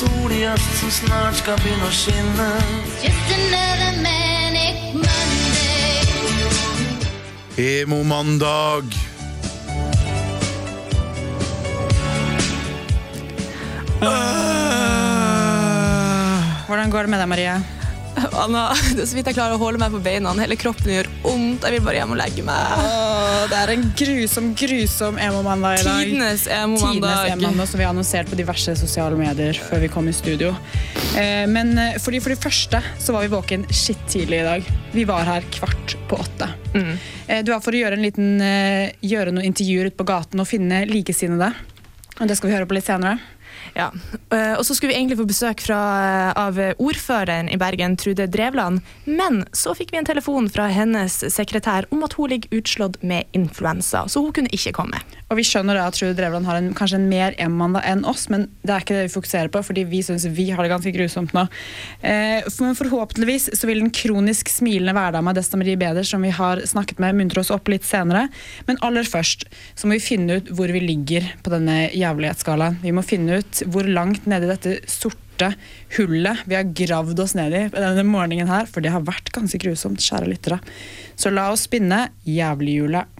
sol i øst som snart skal begynne å skinne. Just another manic Monday. Emo-mandag. Hvordan går det med deg, Marie? Anna, det er så vidt jeg klarer å holde meg på beina. Hele kroppen gjør vondt. Jeg vil bare hjem og legge meg. Åh, det er en grusom, grusom emo-mandag i dag. Tidenes emomandag, emo-mandag som vi har annonsert på diverse sosiale medier før vi kom i studio. Eh, men eh, fordi for det første så var vi våken skitt tidlig i dag. Vi var her kvart på åtte. Mm. Eh, du er for å gjøre, en liten, eh, gjøre noen intervjuer ute på gaten og finne likesinnede. Og det skal vi høre på litt senere. Ja. Eh, Og så skulle vi egentlig få besøk fra, av ordføreren i Bergen, Trude Drevland. Men så fikk vi en telefon fra hennes sekretær om at hun ligger utslått med influensa, så hun kunne ikke komme. Og vi skjønner da at Trude Drevland har en, kanskje en mer M-mandag enn oss, men det er ikke det vi fokuserer på, fordi vi syns vi har det ganske grusomt nå. Eh, for- forhåpentligvis så vil den kronisk smilende hverdama Desta Marie Beder, som vi har snakket med, muntre oss opp litt senere. Men aller først så må vi finne ut hvor vi ligger på denne jævlighetsskalaen. Vi må finne ut hvor langt nede i dette sorte hullet vi har gravd oss ned i denne morgenen her, for det har vært ganske grusomt, kjære lyttere. Så la oss spinne jævlighjulet.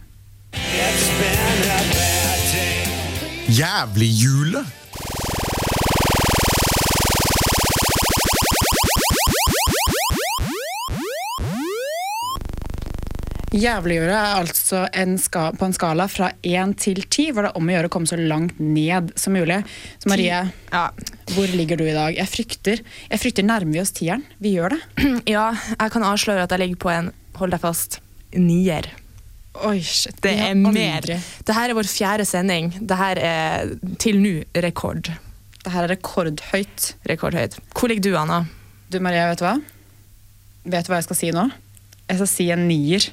Jævlig-hjulet. Jævliggjøre er altså en ska, på en skala fra én til ti, hvor det er om å gjøre å komme så langt ned som mulig. Så Marie, Ja. hvor ligger du i dag? Jeg frykter, jeg frykter nærmer vi oss tieren. Vi gjør det. ja, jeg kan avsløre at jeg ligger på en, hold deg fast, nier. Oi, shit. Det er mer. Dette er vår fjerde sending. Dette er til nå rekord. Det her er rekordhøyt. Rekordhøyt. Hvor ligger du, Anna? Du Maria, vet du hva? Vet du hva jeg skal si nå? Jeg skal si en nier.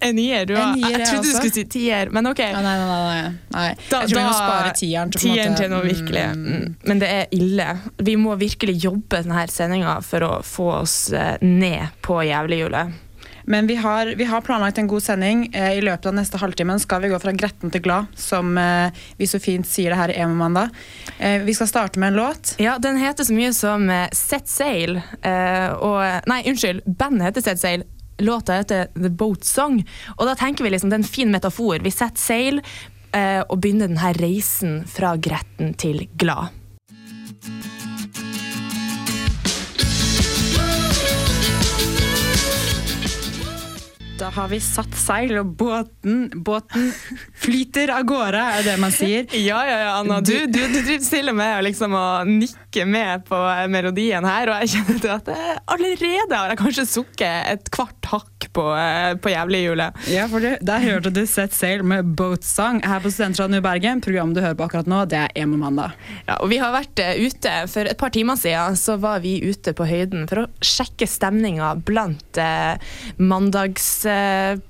En nier. Du, En nier, jeg jeg trodde du skulle si tier, men ok. Ja, nei, nei. nei, nei. Da- jeg tror vi må spare tieren. til Tieren til noe virkelig. Mm. Men det er ille. Vi må virkelig jobbe denne sendinga for å få oss eh, ned på jævlighjulet. Men vi har, vi har planlagt en god sending. Eh, I løpet av neste halvtimen skal vi gå fra gretten til glad, som eh, vi så fint sier det her i Emo-mandag. Eh, vi skal starte med en låt. Ja, den heter så mye som Set Sail. og, nei, unnskyld. Bandet heter Set Sail. Låta heter The Boat Song. Og da tenker vi liksom, det er en fin metafor. Vi setter sail eh, og begynner denne reisen fra gretten til glad. Da har vi satt seil, og båten, båten flyter av gårde, er det man sier. Ja, ja, ja, Anna. Du, du, du driver stille med liksom, å nikke med på melodien her, og jeg kjenner at jeg allerede har jeg kanskje sukket et kvart hakk på, eh, på jævlighjulet. Ja, for Der hørte du Set Sail med Boat Song her på Studentradioen i Bergen. Programmet du hører på akkurat nå, det er Emo-mandag. Ja, og vi har vært eh, ute For et par timer siden så var vi ute på høyden for å sjekke stemninga blant eh, mandagstrøtte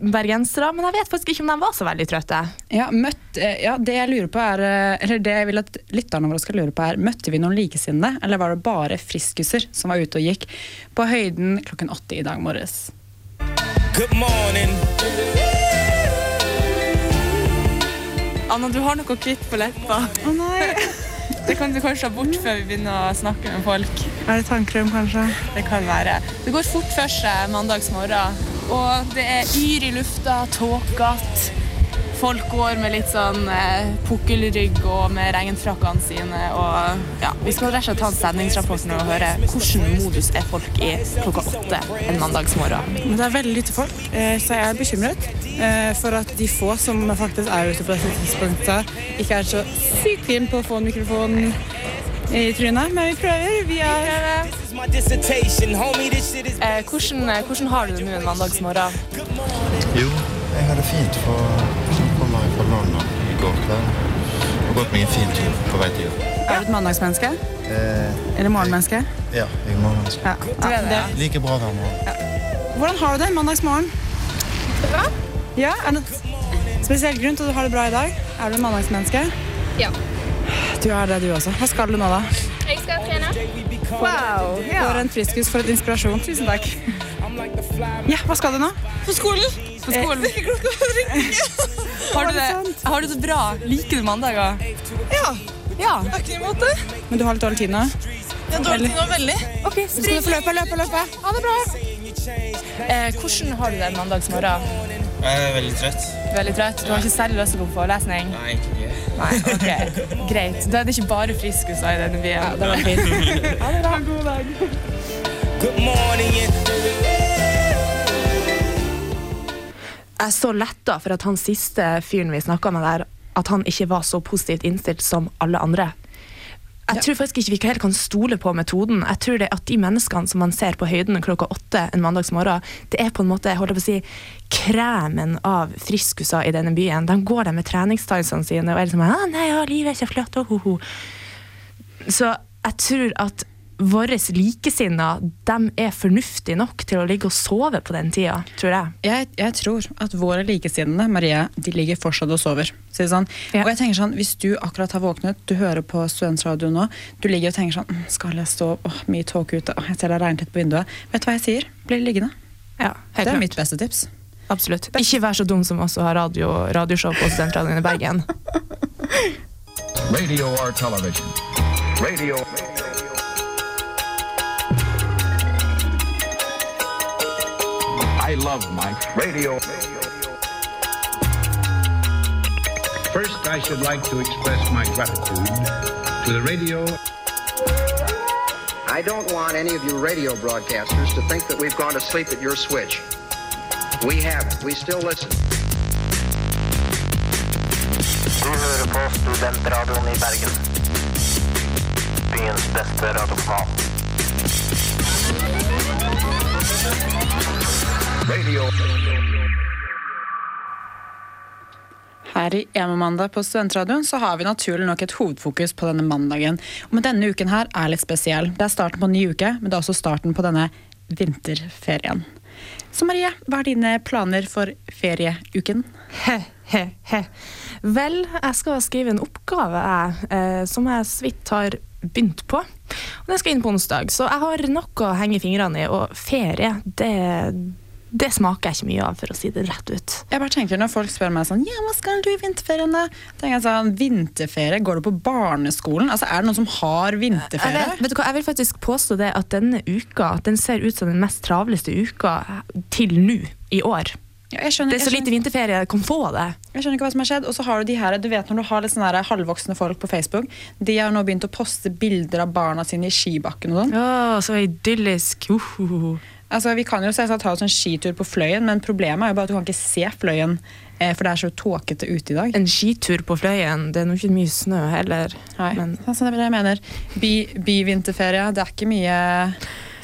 bergensere. Men jeg vet faktisk ikke om de var så veldig trøtte. Ja, møtt, eh, ja, det jeg lurer på er, eh, eller det jeg vil at lytterne våre skal lure på er, Møtte vi noen likesinnede, eller var det bare friskuser som var ute og gikk på høyden klokken åtte i dag morges? Good morning. Anna, du har noe hvitt på leppa. Å nei, Det kan du kanskje ha bort før vi begynner å snakke med folk. Er det tannkrem, kanskje? Det kan være. Det går fort for seg mandagsmorgen. Og det er yr i lufta, tåkete. Folk går med litt sånn eh, pukkelrygg og med regnfrakkene sine. Og ja, Vi skal rett og slett ta en stemningsrapport nå og høre hvordan modus er folk i klokka åtte en mandagsmorgen. Det er veldig lite folk, eh, så jeg er bekymret eh, for at de få som faktisk er ute på dette tidspunktet, ikke er så sykt keen på å få en mikrofon i trynet. Men vi prøver. Vi er. Eh, hvordan, eh, hvordan har du det nå en mandagsmorgen? Jo, jeg har det fint for jeg kommer fra London i går kveld. Og gått meg en fin tur på vei til jobb. Er du et mandagsmenneske? Eh, Eller morgenmenneske? ja, jeg må Ja. Du er det? Like bra hver morgen. Hvordan har du det mandagsmorgen? Bra. Ja, er det en spesiell grunn til at du har det bra i dag? Er du et mandagsmenneske? Ja. Du er det, du også. Hva skal du nå, da? Jeg skal trene. Wow, For en friskus, for et inspirasjon. Tusen takk. Ja, hva skal du nå? På skolen. På skolen. Har, du det, har du det bra? Liker du mandager? Ja, Ja. Jeg har ikke imot det. Men du har litt dårlig tid nå? Jeg har dårlig tid nå, veldig. OK, skal du få løpe, løpe, løpe. Ha det bra. Eh, hvordan har du det en mandagsmorgen? Jeg er veldig trøtt. Veldig trøtt? Du har ikke særlig lyst til å gå på forelesning? Nei, egentlig ikke. Nei, ok. Greit. Da er det ikke bare friskuser i denne byen. Det var fint. Ha det bra. Good morning. Jeg er så letta for at han siste fyren vi snakka med der, at han ikke var så positivt innstilt som alle andre. Jeg tror faktisk ikke vi helt kan stole på metoden. Jeg tror det at De menneskene som man ser på høyden klokka åtte en mandagsmorgen, det er på en måte jeg holder på å si, kremen av friskuser i denne byen. De går der med treningstightsene sine og er liksom ah, 'Nei, ja, livet er ikke flott', oh, oh, oh. Så jeg tror at våre likesinnede de er fornuftige nok til å ligge og sove på den tida, tror jeg. Jeg, jeg tror at våre likesinnede, Maria, de ligger fortsatt og sover. Si sånn. Ja. Og jeg tenker sånn, Hvis du akkurat har våknet, du hører på studentradio nå, du ligger og tenker sånn «Mm, Skal jeg stå? Åh, mye tåke ute. Åh, jeg ser det har regnet litt på vinduet. Vet du hva jeg sier? Bli liggende. Ja, Det er klart. mitt beste tips. Absolutt. Ikke vær så dum som oss og ha radio, radioshow på Studentradioen i Bergen. Radio or television. Radio. I love my radio. First, I should like to express my gratitude to the radio. I don't want any of you radio broadcasters to think that we've gone to sleep at your switch. We haven't. We still listen. Du hører på Studentradioen i Bergen. Byens beste radiokanal. Radio. Her i Emo-mandag på Studentradioen så har vi naturlig nok et hovedfokus på denne mandagen. Og med denne uken her er litt spesiell. Det er starten på en ny uke, men det er også starten på denne vinterferien. Så Marie, hva er dine planer for ferieuken? He-he-he. Vel, jeg skal skrive en oppgave jeg, eh, som jeg så vidt har begynt på. Og den skal inn på onsdag, så jeg har nok å henge fingrene i. Og ferie, det, det smaker jeg ikke mye av, for å si det rett ut. Jeg bare tenker Når folk spør meg sånn Ja, hva skal du i vinterferien, da? tenker jeg sånn, Vinterferie? Går du på barneskolen? Altså, Er det noen som har Jeg, vinterferie? vet, vet du hva, jeg vil faktisk påstå det at denne uka den ser ut som den mest travleste uka til nå i år. Ja, jeg skjønner, Det er så lite vinterferie jeg kan få det. Jeg skjønner ikke hva som har skjedd. Og så har du de her, du vet når du har litt sånne halvvoksne folk på Facebook, de har nå begynt å poste bilder av barna sine i skibakken og sånn. Ja, så idyllisk. Uhuhu. Altså, vi kan jo selvsagt ta oss en skitur på Fløyen, men problemet er jo bare at du kan ikke se Fløyen, eh, for det er så tåkete ute i dag. En skitur på Fløyen, det er nå ikke mye snø heller. Nei, Men altså, det er det jeg mener. By- Byvinterferie, det er ikke mye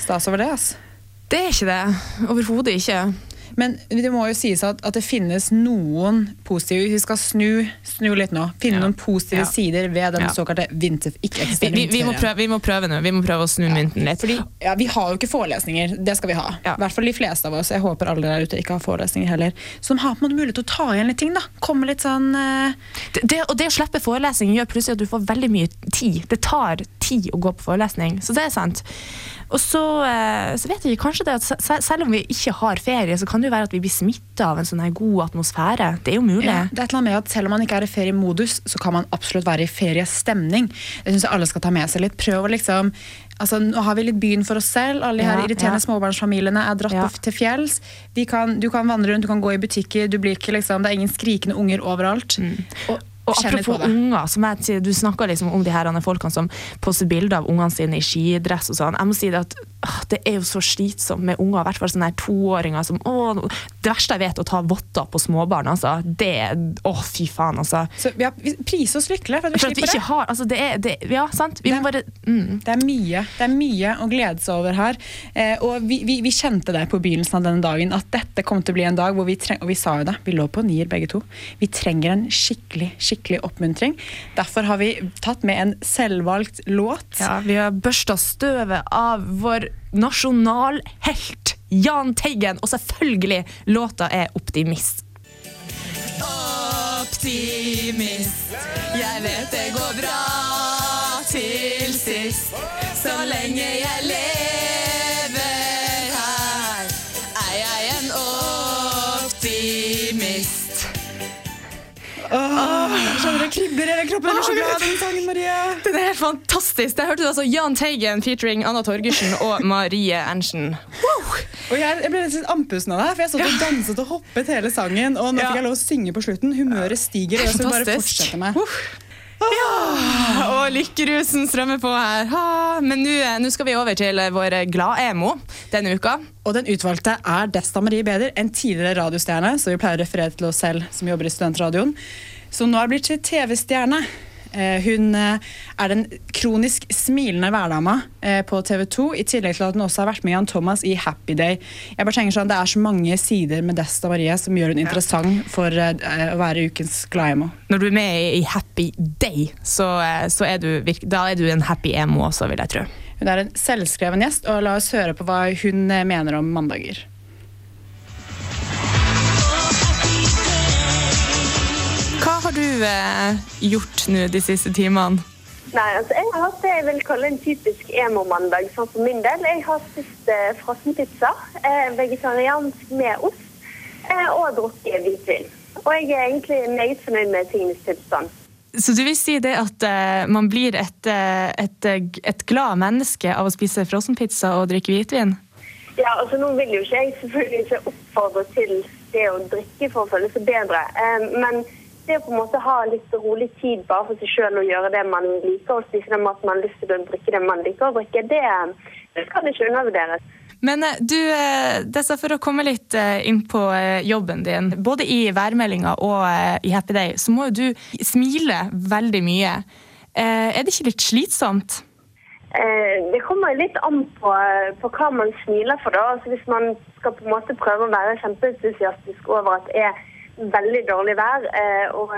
stas over det. Altså. det er ikke det. Overhodet ikke. Men det må jo sies at, at det finnes noen positive Vi skal snu, snu litt nå. Finne Ja. noen positive Ja. sider ved den Ja. såkalte vinter, ikke-eksisterende vi, vi, må prøve, vi må prøve nå. Vi må prøve å snu mynten litt. Fordi, ja, Vi har jo ikke forelesninger, det skal vi ha. I hvert fall de fleste av oss. Jeg håper alle der ute ikke har forelesninger heller. Som har på en måte mulighet til å ta igjen litt ting. da. Komme litt sånn uh... Det, det, og det å slippe forelesning gjør plutselig at du får veldig mye tid. Det tar tid å gå på forelesning, så det er sant. Og så, uh, så vet jeg ikke, kanskje det at selv om vi ikke har ferie, så kan det jo være at vi blir smitta av en sånn her god atmosfære. Det er jo mulig. ja, det er et eller annet med at Selv om man ikke er i feriemodus, så kan man absolutt være i feriestemning. Det synes jeg alle skal ta med seg litt. Prøv å liksom Altså, nå har vi litt byen for oss selv. Alle de her Ja, irriterende ja. småbarnsfamiliene er dratt Ja. til fjells. Kan, du kan vandre rundt, du kan gå i butikker. Du blir ikke liksom, det er ingen skrikende unger overalt. Og, Og apropos unger, som jeg, sier, du snakka liksom om de her folkene som poster bilder av ungene sine i skidress og sånn. Jeg må si det at åh, det er jo så slitsomt med unger, i hvert fall sånne her toåringer som åh, Det verste jeg vet, å ta votter på småbarn, altså. Det Å, fy faen, altså. Så vi har pris oss lykkelige for at vi For at vi ikke det. har Altså, det er det, Ja, sant? Vi må bare mm. Det er mye det er mye å glede seg over her. Eh, og vi, vi, vi kjente det på begynnelsen av denne dagen, at dette kom til å bli en dag hvor vi trenger Og vi sa jo det, vi lå på nier begge to. Vi trenger en skikkelig, skikkelig skikkelig oppmuntring. Derfor har vi tatt med en selvvalgt låt. Ja, vi har børsta støvet av vår nasjonalhelt Jahn Teigen, og selvfølgelig, låta er 'Optimist'. Optimist, jeg vet det går bra til sist. Så lenge jeg lever hele kroppen. Av den sangen, Marie. Den er fantastisk. Der hørte du altså Jahn Teigen featuring Anna Torgersen og Marie Erntzen. Og jeg, jeg ble litt andpusten av det, for jeg satt og danset og hoppet hele sangen. Og nå fikk jeg lov å synge på slutten. Humøret stiger, og jeg skal bare fortsette med. Ja, og lykkerusen strømmer på her. Ha, Men nå eh, nå skal vi over til eh, vår glad-emo denne uka. Og den utvalgte er Desta Marie Beder, en tidligere radiostjerne, så vi pleier å referere til oss selv som jobber i studentradioen, som nå er blitt TV-stjerne. Eh, Hun eh, er den kronisk smilende hverdama eh, på TV 2, i tillegg til at hun også har vært med Jan Thomas i Happy Day. Jeg bare tenker sånn, Det er så mange sider med Desta Marie som gjør hun interessant for å være ukens glademo. Når du er med i Happy Day, så, så er du, er du en happy emo også, vil jeg tro. Hun er en selvskreven gjest, og la oss høre på hva hun mener om mandager. Du eh, gjort nå de siste timene? Nei, altså Jeg har hatt det jeg vil kalle en typisk emo-mandag. sånn for min del. Jeg har spist eh, frossenpizza, eh, vegetariansk med ost, eh, og drukket hvitvin. Og jeg er egentlig meget fornøyd med tingenes tilstand. Så du vil si det at eh, man blir et, eh, et, eh, et glad menneske av å spise frossenpizza og drikke hvitvin? Ja, altså Nå vil jo ikke jeg selvfølgelig ikke oppfordre til det å drikke for å føle seg bedre, eh, men det å på en måte ha litt rolig tid bare for seg sjøl og gjøre det man liker, og spise den maten man har lyst til å drikke det man liker å drikke, det, det skal ikke undervurderes. Men eh, du, eh, Dessa, for å komme litt eh, inn på eh, jobben din, både i værmeldinga og eh, i Happy Day, så må jo du smile veldig mye. Eh, Er det ikke litt slitsomt? Eh, Det kommer litt an på, på hva man smiler for. da. Altså Hvis man skal på en måte prøve å være kjempeentusiastisk over at det er veldig dårlig vær, eh, og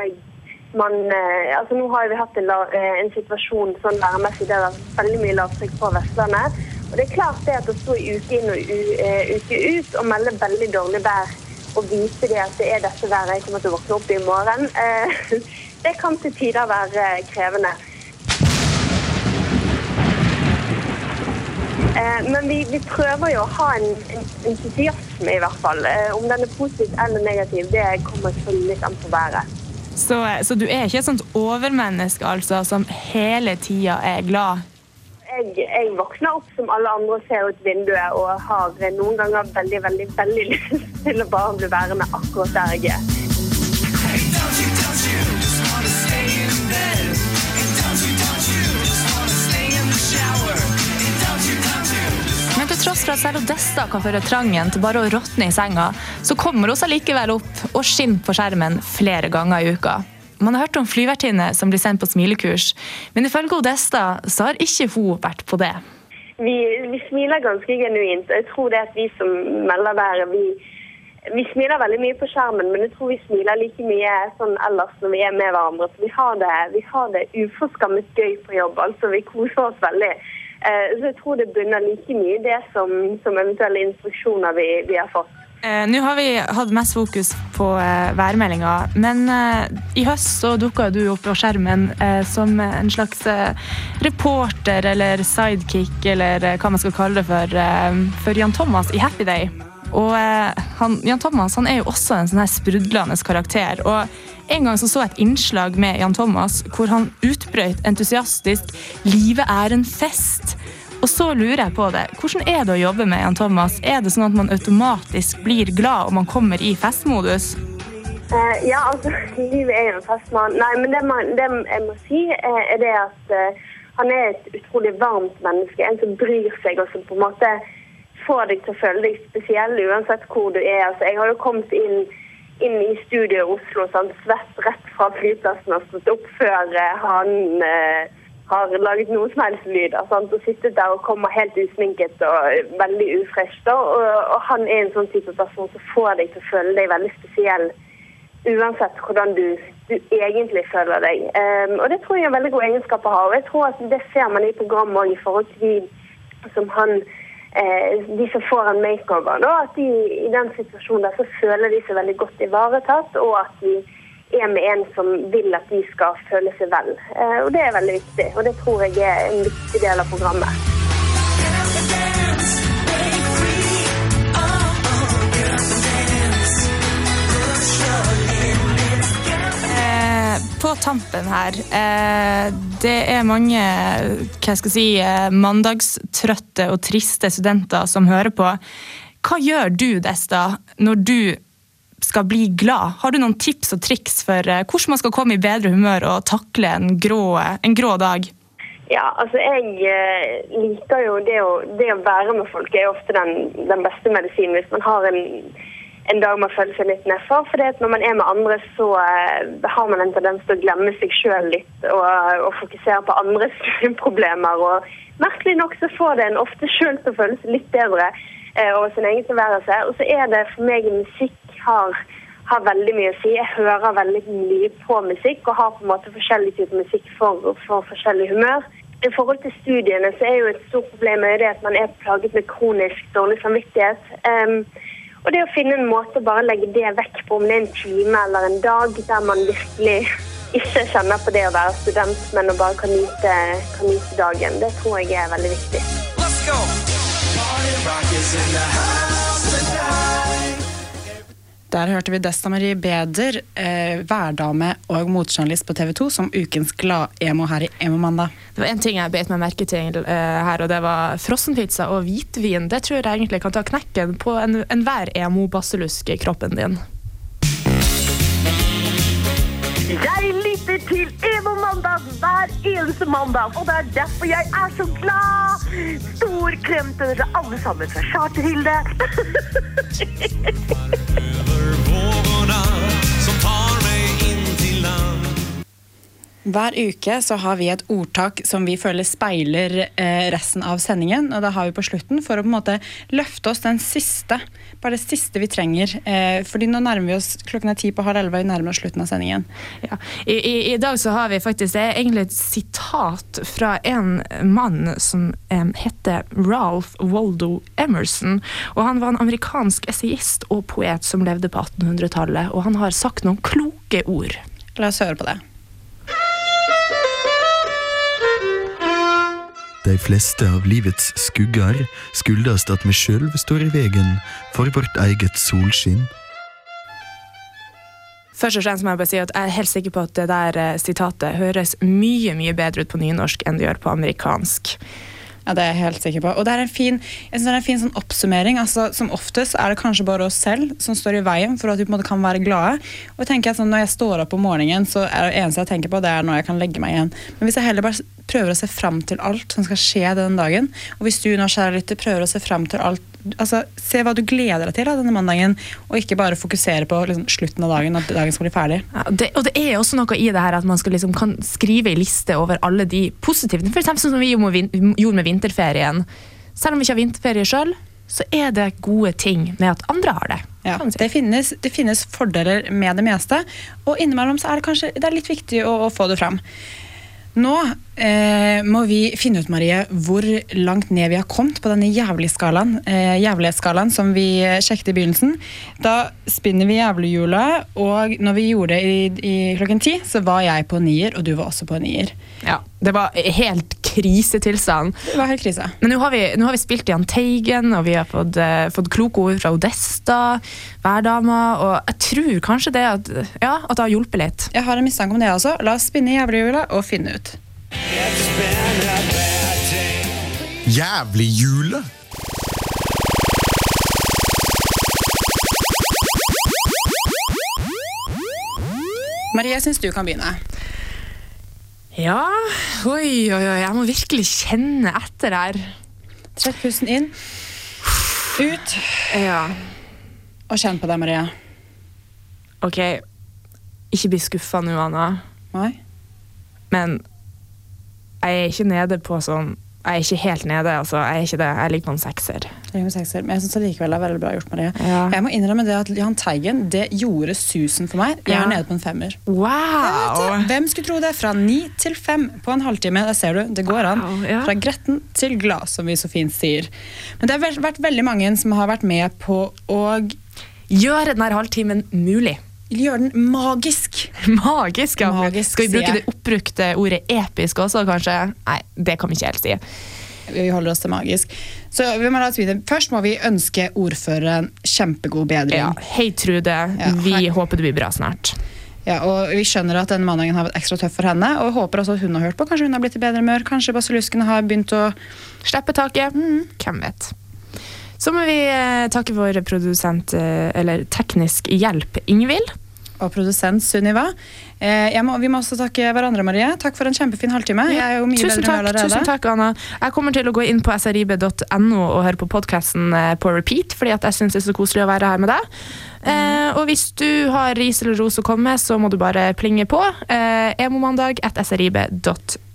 man eh, altså Nå har vi hatt en, eh, en situasjon sånn værmessig der det er veldig mye lavtrykk på Vestlandet. Og det er klart det at å stå uke inn og uke ut og melde veldig dårlig vær og vise det at det er dette været jeg kommer til å våkne opp i morgen, det kan til tider være krevende. Men vi, vi prøver jo å ha en, en entusiasme, i hvert fall. Eh, Om den er positiv eller negativ, det kommer selvfølgelig litt an på været. Så, eh, så du er ikke et sånt overmenneske altså, som hele tida er glad? Jeg, jeg våkner opp som alle andre og ser ut vinduet og har eh, noen ganger veldig, veldig, veldig lyst til å bare bli værende akkurat der jeg er. For at selv Odessa kan føre trangen til bare å råtne i senga, så kommer hun likevel opp og skinner på skjermen flere ganger i uka. Man har hørt om flyvertinner som blir sendt på smilekurs, men ifølge Odessa så har ikke hun vært på det. Vi, vi smiler ganske genuint. Jeg tror det at vi som melder været, vi, vi smiler veldig mye på skjermen, men jeg tror vi smiler like mye sånn ellers når vi er med hverandre. Så vi har det, vi det uforskammet gøy på jobb. altså Vi koser oss veldig. Eh, Så jeg tror det bunner like mye i det som, som eventuelle instruksjoner vi, vi har fått. Eh, Nå har vi hatt mest fokus på eh, værmeldinga, men eh, i høst så dukka du opp på skjermen som en slags reporter eller sidekick, eller hva man skal kalle det for, for Jan Thomas i Happy Day. Og han, Jan Thomas han er jo også en sånn her sprudlende karakter. og en gang så, så jeg et innslag med Jan Thomas hvor han utbrøt entusiastisk 'Livet er en fest'. Så lurer jeg på det. Hvordan er det å jobbe med Jan Thomas? Er det sånn at man automatisk blir glad om man kommer i festmodus? Uh, ja, altså, livet er jo en festmann. Nei, men det, man, det jeg må si, er, er det at uh, han er et utrolig varmt menneske. En som bryr seg, og som på en måte får deg til å føle deg spesiell uansett hvor du er. Altså, jeg har jo kommet inn, inn i studio i Oslo, sant? svett rett fra flyplassen og stått opp før uh, han eh, har laget noe som helst lyd. Sant? Og sittet der og kommer helt usminket og veldig ufresh. Og, og han er en sånn type person som får deg til å føle deg veldig spesiell uansett hvordan du, du egentlig føler deg. Um, og det tror jeg er en veldig god egenskap å ha. Og jeg tror at det ser man i programmet òg i forhold til de som han eh, de som får en makeover, da, at de i den situasjonen der så føler de seg veldig godt ivaretatt, og at de er med en som vil at de skal føle seg vel. Eh, og det er veldig viktig, og det tror jeg er en viktig del av programmet. Eh, på tampen her eh, Det er mange hva skal jeg si, mandagstrøtte og triste studenter som hører på. Hva gjør du, Desta, når du skal bli glad? Har du noen tips og triks for eh, hvordan man skal komme i bedre humør og takle en grå, en grå dag? Ja, altså jeg eh, liker jo det å, det å være med folk er ofte den, den beste medisinen hvis man har en, en dag man føler seg litt nedfor. For når man er med andre, så eh, har man en tendens til å glemme seg sjøl litt og, og fokusere på andres problemer. Og merkelig nok så får det en ofte sjøl til å føle seg litt bedre eh, over sin egen tilværelse. Og så er det for meg musikk har har veldig mye å si. Jeg hører veldig mye på musikk og har på en måte forskjellig type musikk for, for forskjellig humør. I forhold til studiene så er jo et stort problem det at man er plaget med kronisk dårlig samvittighet. Um, og det å finne en måte å bare legge det vekk på, om det er en time eller en dag der man virkelig ikke kjenner på det å være student, men å bare kan nyte, kan nyte dagen, det tror jeg er veldig viktig. Let's go. Party rock is in the house. Der hørte vi Desta Marie Beder, eh, værdame og motjournalist på TV 2, som ukens glad-emo her i Emo-mandag. Det var én ting jeg bet meg merke til eh, her, og det var frossenpizza og hvitvin. Det tror jeg egentlig kan ta knekken på enhver en emo basilusk i kroppen din. Jeg lytter til Evo Mandag hver eneste mandag, og det er derfor jeg er så glad! Stor klem til dere alle sammen fra Charterhilde. Hver uke så har vi et ordtak som vi føler speiler eh, resten av sendingen. Og det har vi på slutten for å på en måte løfte oss den siste. Bare det siste vi trenger. Eh, fordi nå nærmer vi oss klokken er ti på halv elleve, vi nærmer oss slutten av sendingen. Ja. I, i, I dag så har vi faktisk det er egentlig et sitat fra en mann som eh, heter Ralph Waldo Emerson. Og han var en amerikansk essayist og poet som levde på 1800-tallet. Og han har sagt noen kloke ord. La oss høre på det. De fleste av livets skugger skyldes at vi sjøl står i veien for vårt eget solskinn. Først og fremst må Jeg bare si at jeg er helt sikker på at det der eh, sitatet høres mye mye bedre ut på nynorsk enn det gjør på amerikansk. Ja, det er jeg helt sikker på. Og det er en fin, jeg synes det er en fin sånn oppsummering. Altså, som oftest er det kanskje bare oss selv som står i veien for at vi på en måte kan være glade. Og jeg tenker at sånn, Når jeg står opp om morgenen, så er det eneste jeg tenker på, det er når jeg kan legge meg igjen. Men hvis jeg heller bare prøver å se fram til alt som skal skje den dagen, og hvis du nå, kjære lytter, prøver å se fram til alt altså Se hva du gleder deg til da, denne mandagen, og ikke bare fokusere på liksom, slutten av dagen, at dagen skal bli ferdig. Ja, det, og det er også noe i det her at man skal liksom, kan skrive en liste over alle de positive For eksempel sånn som vi gjorde med gjorde med vinterferien. Selv om vi ikke har vinterferie sjøl, så er det gode ting med at andre har det. Ja, det, finnes, det finnes fordeler med det meste, og innimellom så er det kanskje det er litt viktig å, å få det fram. Nå eh, må vi finne ut Marie, hvor langt ned vi har kommet på denne jævlig-skalaen eh, jævlighetsskalaen som vi sjekket i begynnelsen. Da spinner vi jævlighjulet, og når vi gjorde det i, i klokken ti, så var jeg på nier, og du var også på nier. Ja, Det var helt krisetilstand. Det var helt krise. Men nå har vi, nå har vi spilt Jahn Teigen, og vi har fått, eh, fått kloke ord fra Odesta, Værdama, og jeg tror kanskje det at, ja, at det har hjulpet litt. Jeg har en mistanke om det også. La oss spinne jævlighjulet og finne ut. Jævlig jule! Marie, jeg syns du kan begynne. Ja, oi, oi, oi, jeg må virkelig kjenne etter her. Trekk pusten inn, ut, Ja, og kjenn på deg, Marie. ok. Ikke bli skuffa nå, Anna. Nei? Men jeg er ikke nede på sånn Jeg er ikke helt nede, altså. Jeg er ikke det. Jeg ligger på en sekser. Er sekser, Men jeg synes likevel det er veldig bra gjort, Marie. Ja. Jeg må innrømme det at Jahn Teigen det gjorde susen for meg. Jeg Ja. er nede på en femmer. Wow! Hvem skulle tro det? Fra ni til fem på en halvtime. Der ser du, det går an. Wow, ja. Fra gretten til glad, som vi så fint sier. Men det har vært veldig mange som har vært med på å Gjøre denne halvtimen mulig. Gjøre den magisk. Magisk, ja. Magisk, Skal vi bruke det oppbrukte ordet episk også, kanskje? Nei, det kan vi ikke helt si. Vi holder oss til magisk. Så vi må. Først må vi ønske ordføreren kjempegod bedring. Ja, Hei, Trude. Ja, vi hei. håper det blir bra snart. Ja, og Vi skjønner at denne mandagen har vært ekstra tøff for henne, og håper også at hun har hørt på. Kanskje hun har blitt i bedre humør, kanskje basiluskene har begynt å Slippe taket. Hvem vet. Så må vi eh, takke vår produsent, eh, eller teknisk hjelp, Ingvild. Og produsent Sunniva. Eh, jeg må, vi må også takke hverandre, Marie. Takk for en kjempefin halvtime. Jeg er jo mye Tusen takk, tusen takk, Anna. Jeg kommer til å gå inn på srib.no og høre på podkasten på repeat, fordi jeg syns det er så koselig å være her med deg. Eh, og hvis du har ris eller ros å komme med, så må du bare plinge på. Eh, Emomandag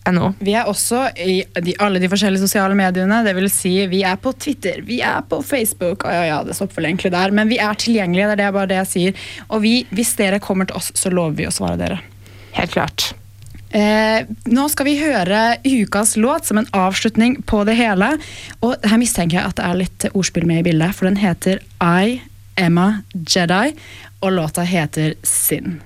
srib.no. Vi er også i de, alle de forskjellige sosiale mediene. Det vil si, vi er på Twitter, vi er på Facebook. Å, ja, ja, det stopper vel egentlig der, men vi er tilgjengelige. Det er det bare det jeg sier. Og vi, hvis dere kommer til oss, så lover vi å svare dere. Helt klart. Eh, nå skal vi høre ukas låt som en avslutning på det hele. Og her mistenker jeg at det er litt ordspill med i bildet, for den heter I Emma Jedi, og låta heter Sin.